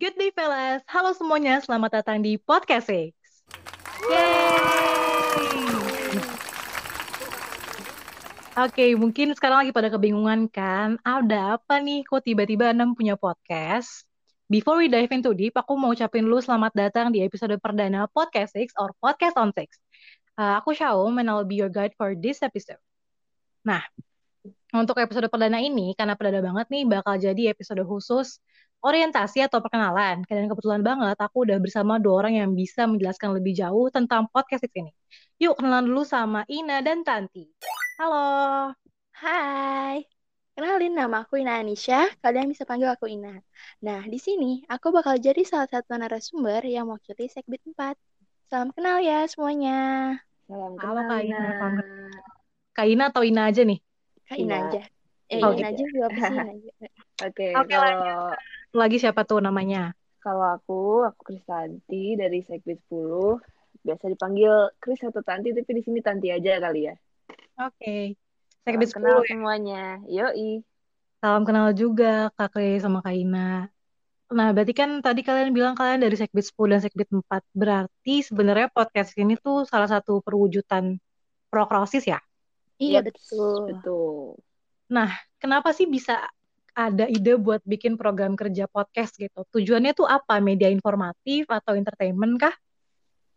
Good day, fellas. Halo semuanya, selamat datang di Podcast. Yeay! Oke, mungkin sekarang lagi pada kebingungan kan? Ada apa nih? Kok tiba-tiba Enam punya podcast? Before we dive into deep, aku mau ucapin lu selamat datang di episode perdana Podcast Six or Podcast on Six. Uh, aku Shaum and I'll be your guide for this episode. Nah, untuk episode perdana ini, karena perdana banget nih, bakal jadi episode khusus orientasi atau perkenalan. Dan kebetulan banget aku udah bersama dua orang yang bisa menjelaskan lebih jauh tentang podcast ini. Yuk kenalan dulu sama Ina dan Tanti. Halo. Hai. Kenalin nama aku Ina Anisha, kalian bisa panggil aku Ina. Nah, di sini aku bakal jadi salah satu narasumber yang mewakili Segbit 4. Salam kenal ya semuanya. Salam Halo kenal Kak Ina. Ina. Kak Ina atau Ina aja nih? Ina Ina. aja. Eh, Oh, Ina aja juga apa sih Ina aja? Oke, Oke, kalau Lagi siapa tuh namanya? kalau aku, aku Kristanti dari Sekbid 10. Biasa dipanggil Kris atau Tanti, tapi di sini Tanti aja kali ya. Oke. Segbit kenal 10 ya. semuanya. Yoi. Salam kenal juga Kak Kris sama Kak Ina. Nah, berarti kan tadi kalian bilang kalian dari Sekbit 10 dan Sekbit 4. Berarti sebenarnya podcast ini tuh salah satu perwujudan prokrosis ya? Iya, Yaps, betul. Betul. Kenapa sih bisa ada ide buat bikin program kerja podcast gitu? Tujuannya tuh apa? Media informatif atau entertainment kah?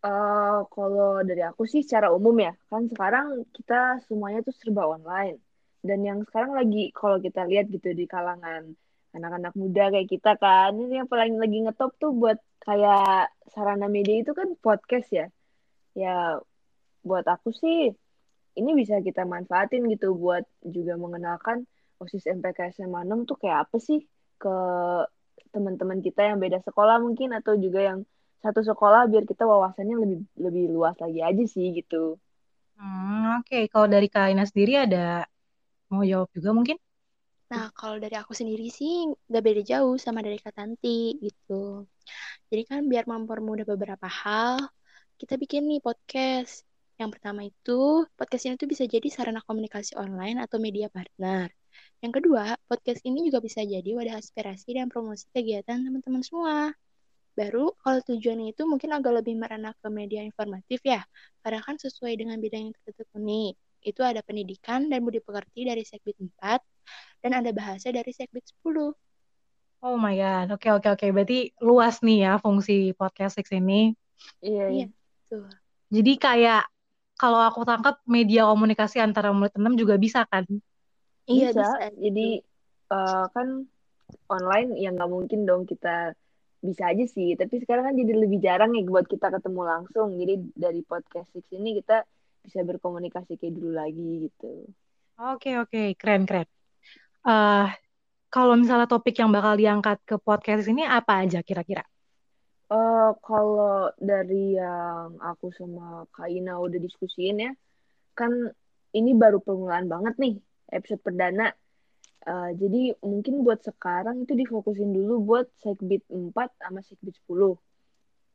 Eh, kalau dari aku sih secara umum ya, kan sekarang kita semuanya tuh serba online. Dan yang sekarang lagi, kalau kita lihat gitu di kalangan anak-anak muda kayak kita kan, ini yang paling lagi ngetop tuh buat kayak sarana media itu kan podcast ya. Ya, buat aku sih, ini bisa kita manfaatin gitu buat juga mengenalkan OSIS MPK SMA 6 tuh kayak apa sih ke teman-teman kita yang beda sekolah mungkin atau juga yang satu sekolah biar kita wawasannya lebih lebih luas lagi aja sih gitu. Hmm, oke. Kalau dari Kak Ina sendiri ada mau jawab juga mungkin? Nah, kalau dari aku sendiri sih gak beda jauh sama dari Kak Tanti gitu. Jadi kan biar mempermudah beberapa hal, kita bikin nih podcast. Yang pertama itu, podcast ini tuh bisa jadi sarana komunikasi online atau media partner. Yang kedua, podcast ini juga bisa jadi wadah aspirasi dan promosi kegiatan teman-teman semua. Baru, kalau tujuannya itu mungkin agak lebih merana ke media informatif ya, karena kan sesuai dengan bidang yang kita tekuni. Itu ada pendidikan dan budi pekerti dari Segbit 4, dan ada bahasa dari Segbit 10. Oh my God. Oke, oke, oke. Berarti luas nih ya fungsi podcast Six ini. Iya, Iya, tuh. Jadi kayak kalau aku tangkap media komunikasi antara murid enam juga bisa kan? Iya, bisa. bisa. Jadi eh, kan online ya nggak mungkin dong kita bisa aja sih. Tapi sekarang kan jadi lebih jarang ya buat kita ketemu langsung. Jadi dari podcast Six ini kita bisa berkomunikasi kayak dulu lagi gitu. Oke, oke. Keren, keren. Eh, kalau misalnya topik yang bakal diangkat ke podcast ini apa aja kira-kira? Eh kalau dari yang aku sama Kak Ina udah diskusiin ya, kan ini baru permulaan banget nih episode perdana. Eh, jadi mungkin buat sekarang itu difokusin dulu buat Segbit 4 sama Segbit 10.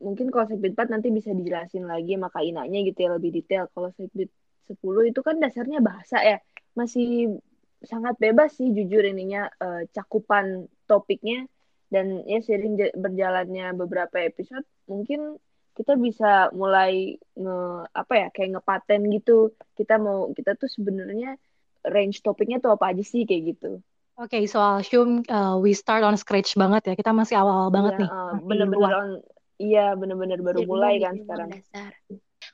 Mungkin kalau Segbit 4 nanti bisa dijelasin lagi sama Kak Inanya gitu ya lebih detail. Kalau Segbit 10 itu kan dasarnya bahasa ya. Masih sangat bebas sih jujur ininya eh, cakupan topiknya dan ya sering ja- berjalannya beberapa episode mungkin kita bisa mulai nge apa ya kayak ngepaten gitu kita mau kita tuh sebenarnya range topiknya tuh apa aja sih kayak gitu Oke, soal assume uh, we start on scratch banget ya. Kita masih awal-awal banget Iya, nih. eh, Masih bener-bener on iya bener-bener baru Jadi mulai kan sekarang dasar.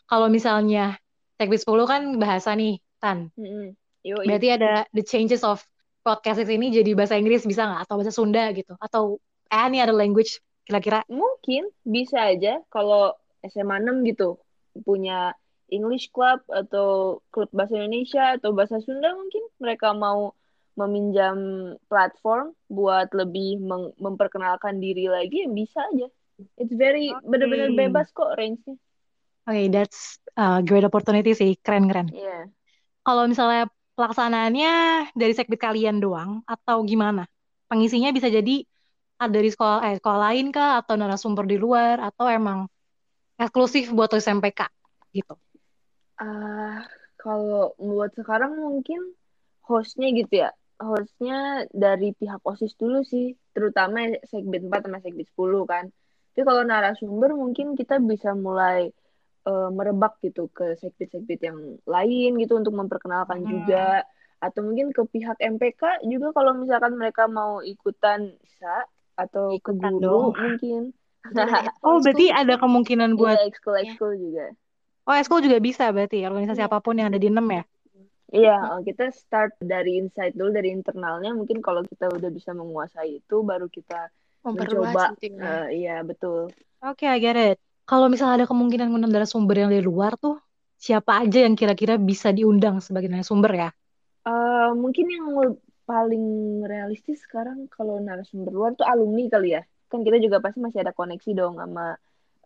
Kalau misalnya Tekbit 10 kan bahasa nih, Tan. Yoi. Berarti ada the changes of podcast ini jadi bahasa Inggris bisa nggak? Atau bahasa Sunda gitu? Atau any other language kira-kira? mungkin bisa aja kalau SMA 6 gitu punya English Club atau klub bahasa Indonesia atau bahasa Sunda mungkin mereka mau meminjam platform buat lebih memperkenalkan diri lagi ya bisa aja. It's very Oke. benar-benar bebas kok range-nya. Oke, that's a great opportunity sih. Keren-keren. Iya. Kalau misalnya pelaksanaannya dari sekbid kalian doang atau gimana? Pengisinya bisa jadi ada dari sekolah eh, sekolah lain kah atau narasumber di luar atau emang eksklusif buat SMPK gitu. Ah, kalau buat sekarang mungkin hostnya gitu ya. harusnya dari pihak OSIS dulu sih, terutama Segbit 4 sama Segbit 10 kan. Tapi kalau narasumber mungkin kita bisa mulai uh, merebak gitu ke Segbit-Segbit yang lain gitu untuk memperkenalkan hmm. juga atau mungkin ke pihak MPK juga kalau misalkan mereka mau ikutan bisa atau ikutan ke guru dong. mungkin. oh, berarti ada kemungkinan buat iya, ekskul ekskul juga. Oh, ekskul juga bisa berarti organisasi ya. apa pun yang ada di NEM ya? Iya, hmm. kita start dari insight dulu dari internalnya. Mungkin kalau kita udah bisa menguasai itu, baru kita mencoba. Uh, iya, betul. Oke, okay, I get it. Kalau misalnya ada kemungkinan mengundang sumber yang dari luar tuh, siapa aja yang kira-kira bisa diundang sebagai narasumber ya? Uh, mungkin yang paling realistis sekarang kalau narasumber luar tuh alumni kali ya. Kan kita juga pasti masih ada koneksi dong sama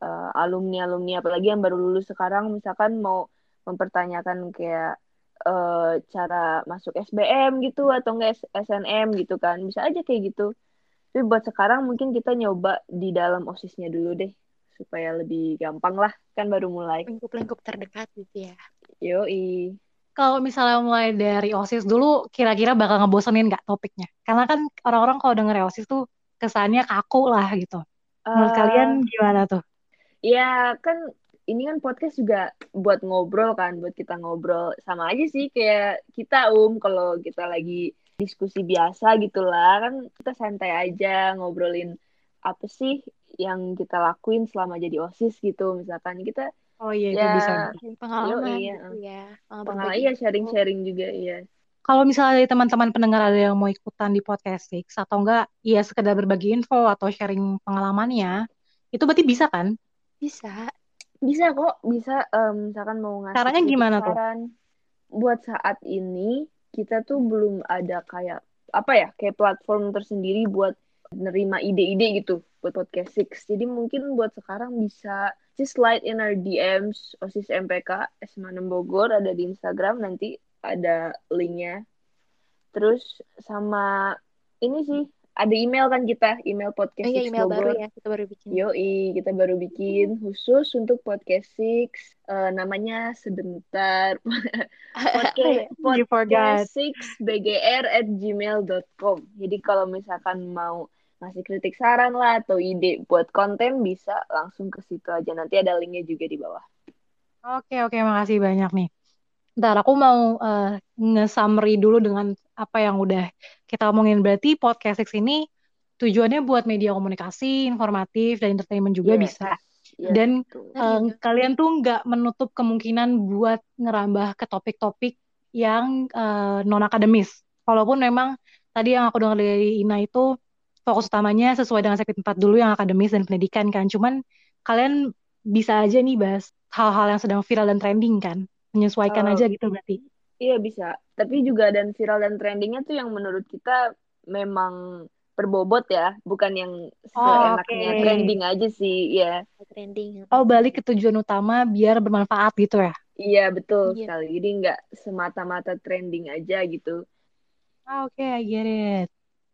uh, alumni-alumni, apalagi yang baru lulus sekarang, misalkan mau mempertanyakan kayak uh, cara masuk SBM gitu atau enggak SNM gitu kan. Bisa aja kayak gitu. Tapi buat sekarang mungkin kita nyoba di dalam osisnya dulu deh supaya lebih gampang lah. Kan baru mulai. Lingkup-lingkup terdekat gitu ya. Yoi kalau misalnya mulai dari osis dulu kira-kira bakal ngebosenin nggak topiknya? Karena kan orang-orang kalau denger osis tuh kesannya kaku lah gitu. Menurut uh, kalian gimana tuh? ya kan ini kan podcast juga buat ngobrol kan, buat kita ngobrol. Sama aja sih kayak kita um kalau kita lagi diskusi biasa gitulah kan kita santai aja ngobrolin apa sih yang kita lakuin selama jadi osis gitu. Misalkan kita oh iya ya, itu bisa pengalaman yo, iya. gitu ya pengalaman iya sharing-sharing juga iya kalau misalnya dari teman-teman pendengar ada yang mau ikutan di podcast Six atau enggak ya sekedar berbagi info atau sharing pengalamannya itu berarti bisa kan bisa bisa kok, bisa um, misalkan mau ngasih Caranya gimana tuh? Buat saat ini kita tuh belum ada kayak apa ya, kayak platform tersendiri buat nerima ide-ide gitu buat podcast Six. Jadi mungkin buat sekarang bisa just slide in our DMs OSIS MPK SMA 6 Bogor ada di Instagram nanti ada linknya. Terus sama ini sih ada email kan kita, email podcast oh, iya, email Bogor. baru ya, kita baru bikin. Yoi, kita baru bikin khusus untuk podcast Six, uh, namanya sebentar podcast, podcast Six BGR at gmail.com. Jadi kalau misalkan mau ngasih kritik saran lah atau ide buat konten bisa langsung ke situ aja. Nanti ada linknya juga di bawah. Oke oke, makasih banyak nih. Ntar aku mau uh, nge-summary dulu dengan apa yang udah kita omongin. Berarti podcast X ini tujuannya buat media komunikasi, informatif, dan entertainment juga yeah. bisa. Yeah, dan uh, kalian tuh nggak menutup kemungkinan buat ngerambah ke topik-topik yang uh, non akademis. Walaupun memang tadi yang aku dengar dari Ina itu fokus utamanya sesuai dengan segmen tempat dulu yang akademis dan pendidikan kan. Cuman kalian bisa aja nih bahas hal-hal yang sedang viral dan trending kan. Menyesuaikan uh, aja gitu berarti. iya bisa. Tapi juga dan viral dan trendingnya tuh yang menurut kita memang berbobot ya. Bukan yang seenaknya okay. trending aja sih ya trending. Oh balik ke tujuan utama biar bermanfaat gitu ya? Iya betul iya. sekali. Jadi nggak semata-mata trending aja gitu. Oke okay, I get it.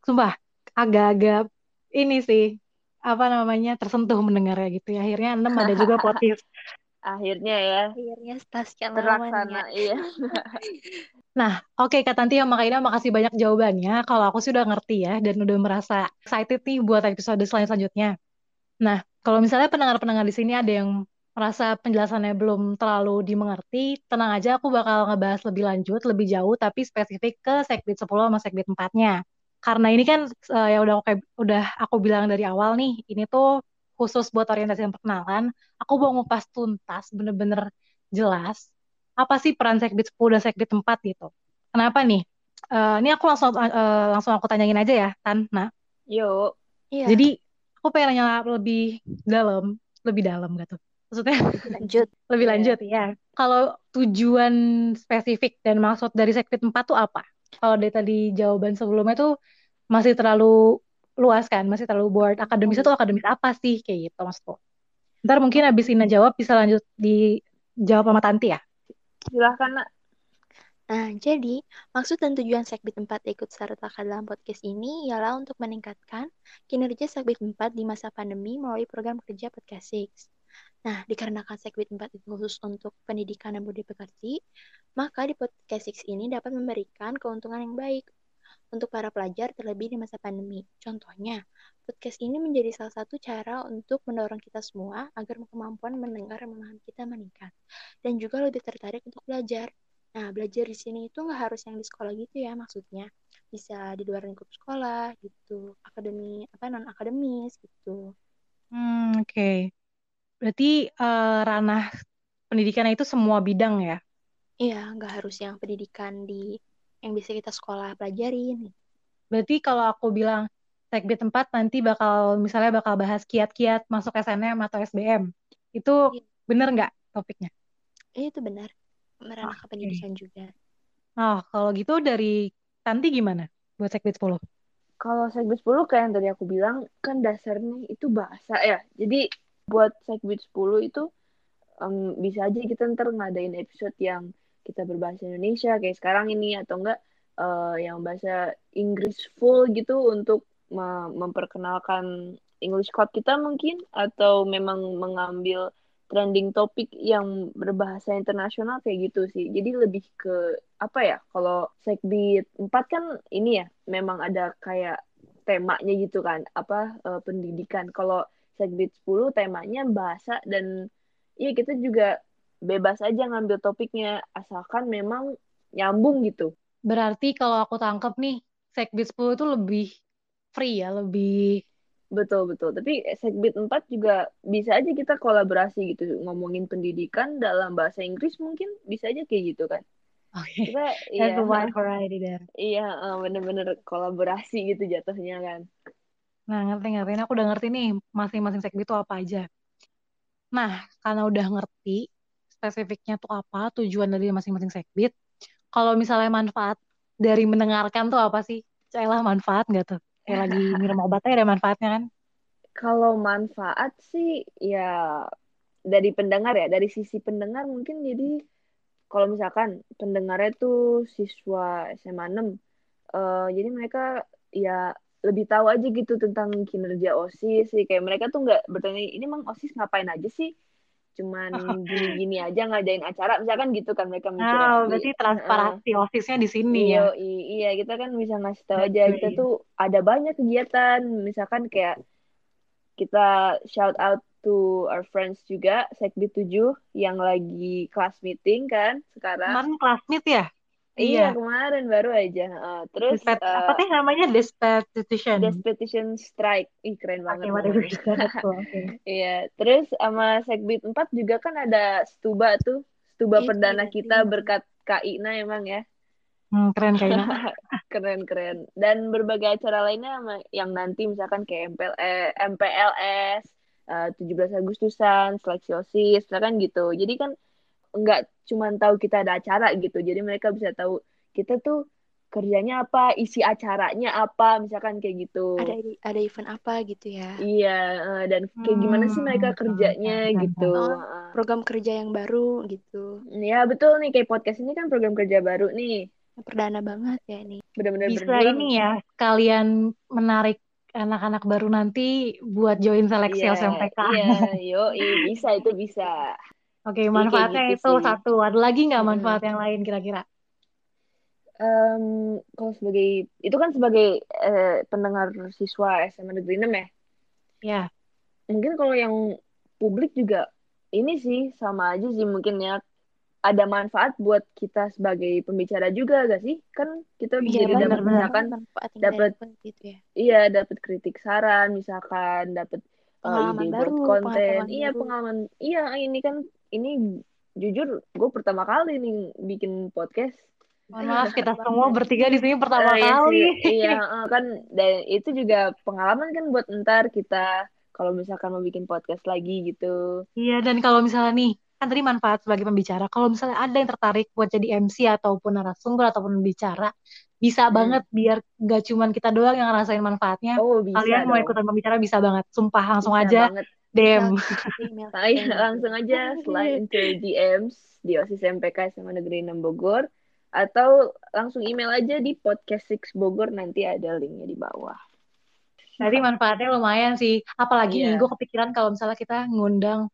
Sumpah agak-agak ini sih apa namanya tersentuh mendengarnya gitu ya akhirnya enam ada juga podcast akhirnya ya akhirnya sekian terlaksana iya Nah, oke okay, Kak Tanti sama Kak Ina makasih banyak jawabannya. Kalau aku sudah ngerti ya dan udah merasa excited nih buat episode selanjutnya. Nah, kalau misalnya pendengar-pendengar di sini ada yang merasa penjelasannya belum terlalu dimengerti, tenang aja aku bakal ngebahas lebih lanjut, lebih jauh, tapi spesifik ke Sekbid 10 sama Sekbid 4-nya. Karena ini kan uh, ya udah aku, udah aku bilang dari awal nih, ini tuh khusus buat orientasi dan perkenalan, aku mau ngupas tuntas, bener-bener jelas, apa sih peran sekbid 10 dan sekbid 4 gitu. Kenapa nih? Uh, ini aku langsung uh, langsung aku tanyain aja ya, Tan. Nah. Yuk. Iya. Jadi aku pengen nanya lebih dalam, lebih dalam gitu. Maksudnya lanjut. lebih lanjut ya. Kalau tujuan spesifik dan maksud dari sekbid 4 tuh apa? Kalau dari tadi jawaban sebelumnya tuh masih terlalu luas kan, masih terlalu board. Akademis itu akademis apa sih kayak gitu maksudku. Ntar mungkin abis Ina jawab bisa lanjut dijawab sama Tanti ya. Silahkan nak. Nah, jadi maksud dan tujuan Sekbid 4 ikut sertakan dalam podcast ini ialah untuk meningkatkan kinerja Sekbid 4 di masa pandemi melalui program kerja Podcast Six. Nah, dikarenakan Sekbid 4 itu khusus untuk pendidikan dan budi pekerti, maka di Podcast Six ini dapat memberikan keuntungan yang baik untuk para pelajar terlebih di masa pandemi. Contohnya, podcast ini menjadi salah satu cara untuk mendorong kita semua agar kemampuan mendengar dan memahami kita meningkat. Dan juga lebih tertarik untuk belajar. Nah, belajar di sini itu nggak harus yang di sekolah gitu ya maksudnya. Bisa di luar lingkup sekolah gitu, akademi, apa non-akademis gitu. Hmm, oke. Okay. Berarti uh, ranah pendidikan itu semua bidang ya? Iya, nggak harus yang pendidikan di yang bisa kita sekolah pelajarin. Berarti kalau aku bilang Sekbid tempat nanti bakal misalnya bakal bahas kiat-kiat masuk SNM atau SBM. Itu iya. bener nggak topiknya? Iya, itu benar. Meranah okay. pendidikan juga. Oh, kalau gitu dari Tanti gimana buat Sekbid 10? Kalau Sekbid 10 kayak yang tadi aku bilang, kan dasarnya itu bahasa ya. Jadi buat Sekbid 10 itu um, bisa aja kita ntar ngadain episode yang kita berbahasa Indonesia kayak sekarang ini atau enggak uh, yang bahasa Inggris full gitu untuk memperkenalkan English Club kita mungkin atau memang mengambil trending topik yang berbahasa internasional kayak gitu sih. Jadi lebih ke apa ya? Kalau Sekbit 4 kan ini ya memang ada kayak temanya gitu kan, apa uh, pendidikan. Kalau Sekbit 10 temanya bahasa dan iya kita juga bebas aja ngambil topiknya asalkan memang nyambung gitu. Berarti kalau aku tangkap nih, Sekbit 10 itu lebih free ya, lebih Betul, betul. Tapi Sekbit 4 juga bisa aja kita kolaborasi gitu. Ngomongin pendidikan dalam bahasa Inggris mungkin bisa aja kayak gitu kan. Oke. Okay. Kita, That's ya, wide variety there. Iya, bener-bener kolaborasi gitu jatuhnya kan. Nah, ngerti-ngerti. Aku udah ngerti nih masing-masing Sekbit itu apa aja. Nah, karena udah ngerti spesifiknya tuh apa, tujuan dari masing-masing Sekbit, kalau misalnya manfaat dari mendengarkan tuh apa sih? Celah manfaat nggak tuh? Kayak lagi minum obatnya ada manfaatnya kan? Kalau manfaat sih ya dari pendengar ya, dari sisi pendengar mungkin jadi kalau misalkan pendengarnya tuh siswa SMA 6, uh, jadi mereka ya lebih tahu aja gitu tentang kinerja OSIS sih. Kayak mereka tuh nggak bertanya ini emang OSIS ngapain aja sih? Cuman gini-gini aja ngadain acara. Misalkan gitu kan mereka mikir oh, berarti transparansi uh, OSISnya di sini iya, ya iya kita kan bisa ngasih tahu aja. Kita tuh ada banyak kegiatan. Misalkan kayak kita shout out to our friends juga Sekbi 7 yang lagi class meeting kan sekarang. Kemarin class meet ya Iya, kemarin baru aja. Uh, terus Despet, uh, apa sih namanya Despetition? Despetition Strike. Ih, keren banget. Okay, okay. Iya, terus sama Sekbit 4 juga kan ada Stuba tuh. Stuba iya, perdana iya, kita iya. berkat Kak Ina emang ya. Hmm, keren Kak Ina. keren keren. Dan berbagai acara lainnya yang nanti misalkan kayak MPL, eh, MPLS, uh, 17 Agustusan, seleksi OSIS, misalkan gitu. Jadi kan nggak cuma tahu kita ada acara gitu. Jadi mereka bisa tahu kita tuh kerjanya apa isi acaranya apa misalkan kayak gitu. Ada ada event apa gitu ya? Iya eh, dan kayak gimana sih mereka hmm, kerjanya gitu. oh, program kerja yang baru gitu. Ya betul nih kayak podcast ini kan program kerja baru nih. Perdana banget ya ini. Benar-benar bisa ini ya kalian menarik anak-anak baru nanti buat join seleksi yeah, SMPK. Iya, yo, bisa itu bisa. Oke, okay, manfaatnya gitu itu sih. satu. Ada lagi nggak manfaat hmm. yang lain kira-kira? Um, kalau sebagai itu kan sebagai uh, pendengar siswa SMA Negeri 6 ya. Ya. Mungkin kalau yang publik juga ini sih sama aja sih mungkin ya ada manfaat buat kita sebagai pembicara juga gak sih? Kan kita iya, jadi dapat misalkan dapat gitu ya. Iya, dapat kritik saran misalkan dapat uh, ide baru, buat konten. Iya, baru. pengalaman. Iya, ini kan ini jujur gue pertama kali nih bikin podcast. Mohon maaf kita semua bertiga di sini pertama uh, kali. Iya, uh, kan dan itu juga pengalaman kan buat ntar kita kalau misalkan mau bikin podcast lagi gitu. Iya, dan kalau misalnya nih kan tadi manfaat sebagai pembicara. Kalau misalnya ada yang tertarik buat jadi MC ataupun narasumber ataupun pembicara, bisa hmm. banget biar gak cuman kita doang yang ngerasain manfaatnya. Oh, bisa Kalian dong. mau ikutan pembicara bisa banget. Sumpah langsung bisa aja. Banget DM. Saya langsung aja slide ke DMs di OSIS MPK sama Negeri 6 Bogor atau langsung email aja di podcast 6 Bogor nanti ada linknya di bawah. Jadi manfaatnya lumayan sih. Apalagi yeah. nih gue kepikiran kalau misalnya kita ngundang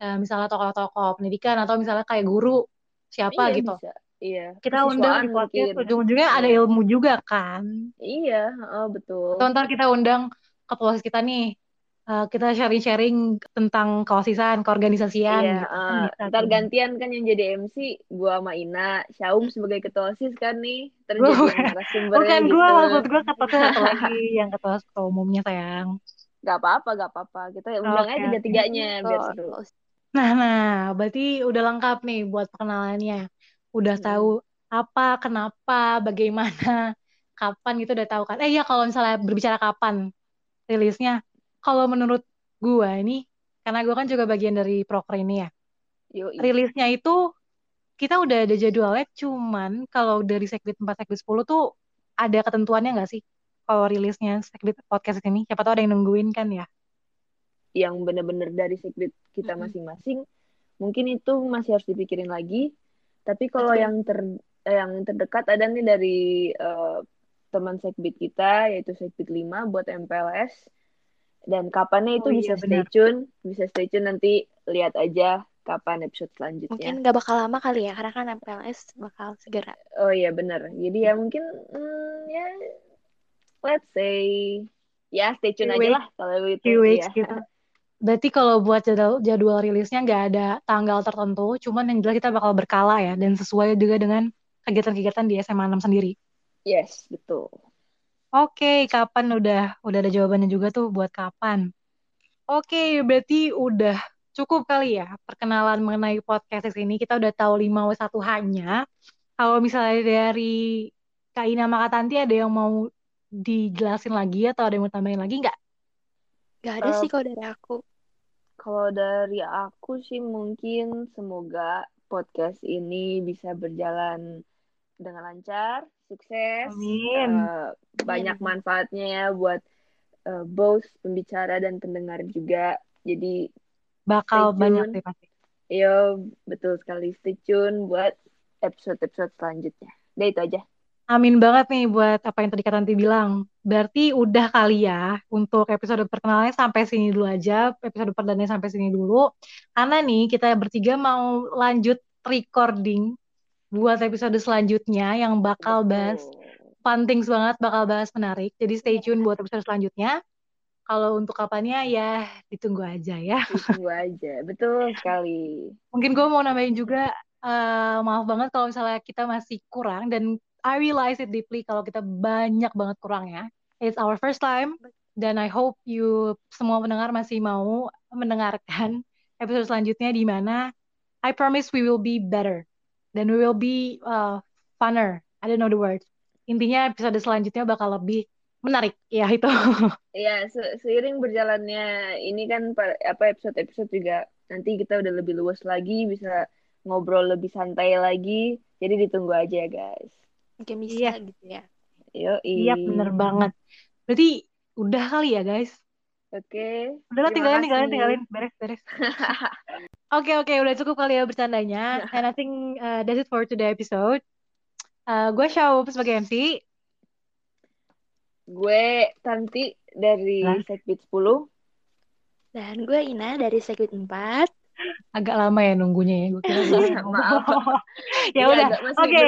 uh, misalnya tokoh-tokoh pendidikan atau misalnya kayak guru siapa iya, gitu. Bisa. Iya. kita undang di podcast ujung-ujungnya ada Iya. ilmu juga kan Iya, oh, betul. Atau ntar kita undang ke kita nih eh, kita sharing-sharing tentang keosisan keorganisasian Iya, gitu kan bisa ntar gantian kan yang jadi MC gua sama Ina, Syaum sebagai ketua OSIS kan nih, ntar Gua jadi bukan- gitu. gue maksud gue ketua satu lagi yang ketua ketua umumnya sayang Gak apa-apa, gak apa-apa. Kita undang Oke, aja tiga-tiganya biar Kalau- seru. Nah, nah, berarti udah lengkap nih buat perkenalannya. Udah Hmm. tahu apa, kenapa, bagaimana, kapan gitu udah tahu kan. Eh ya kalau misalnya berbicara kapan rilisnya, kalau menurut gua ini, karena gua kan juga bagian dari proker ini ya, Yoi. rilisnya itu kita udah ada jadwalnya, cuman kalau dari Sekbid 4, Sekbid 10 tuh ada ketentuannya nggak sih? Kalau rilisnya Sekbid podcast ini, siapa tahu ada yang nungguin kan ya? Yang bener-bener dari sekbid kita masing-masing, mungkin itu masih harus dipikirin lagi. Tapi kalau yang ter yang terdekat ada nih dari eh, teman sekbid kita, yaitu sekbid 5 buat MPLS. Dan kapannya itu Oh iya, bisa stay benar. tune, bisa stay tune nanti lihat aja kapan episode selanjutnya. Mungkin nggak bakal lama kali ya, karena kan MPLS bakal segera. Oh iya benar. Jadi ya mungkin mm, ya let's say ya stay tune aja lah kalau itu. few weeks Iya. gitu. Berarti kalau buat jadwal, jadwal rilisnya nggak ada tanggal tertentu, cuman yang jelas kita bakal berkala ya, dan sesuai juga dengan kegiatan-kegiatan di SMA 6 sendiri. Yes, betul. Oke, kapan udah udah ada jawabannya juga tuh buat kapan. Oke, berarti udah cukup kali ya perkenalan mengenai podcast ini. Kita udah tahu 5W1H-nya. Kalau misalnya dari Kak Ina sama Kak Tanti ada yang mau dijelasin lagi atau ada yang mau tambahin lagi nggak? Gak ada Eh, sih kalau dari aku. Kalau dari aku sih mungkin semoga podcast ini bisa berjalan dengan lancar, sukses, Amin. eh, banyak manfaatnya ya buat eh, both pembicara dan pendengar juga. Jadi Bakal banyak pasti. yo betul sekali stay tune buat episode-episode selanjutnya. Udah itu aja. Amin banget nih buat apa yang tadi Kak Tanti bilang. Berarti udah kali ya untuk episode perkenalannya sampai sini dulu aja, episode perdananya sampai sini dulu. Karena nih kita bertiga mau lanjut recording buat episode selanjutnya yang bakal bahas fun things banget, bakal bahas menarik. Jadi stay tune buat episode selanjutnya. Kalau untuk kapannya ya ditunggu aja ya. Ditunggu aja. Betul sekali. Mungkin gue mau nambahin juga, eh, maaf banget kalau misalnya kita masih kurang dan I realize it deeply kalau kita banyak banget kurang ya. It's our first time dan I hope you semua pendengar masih mau mendengarkan episode selanjutnya di mana I promise we will be better dan we will be uh, funner. I don't know the word. Intinya episode selanjutnya bakal lebih menarik ya itu. Ya, se- seiring berjalannya ini kan pa- apa episode-episode juga nanti kita udah lebih luas lagi, bisa ngobrol lebih santai lagi. Jadi ditunggu aja ya, guys. Mungkin bisa Iya. gitu ya. Yo, Iya bener banget. Berarti udah kali ya guys. Oke. Udah lah Terima tinggalin, tinggalin, kasih. Beres, beres. Oke, oke. Udah cukup kali ya bercandanya. And I think uh, that's it for today episode. Uh, gue Syau sebagai MC. Gue Tanti dari Hah? Sekbid 10. Dan gue Ina dari Sekbid 4. Agak lama ya nunggunya ya. Gue kira Maaf. ya Ini udah. Oke.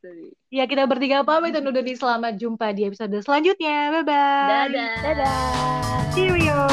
tadi. Ya kita bertiga pamit undur diri. Selamat jumpa di episode selanjutnya. Bye-bye. Dadah. Dadah. Cheerio.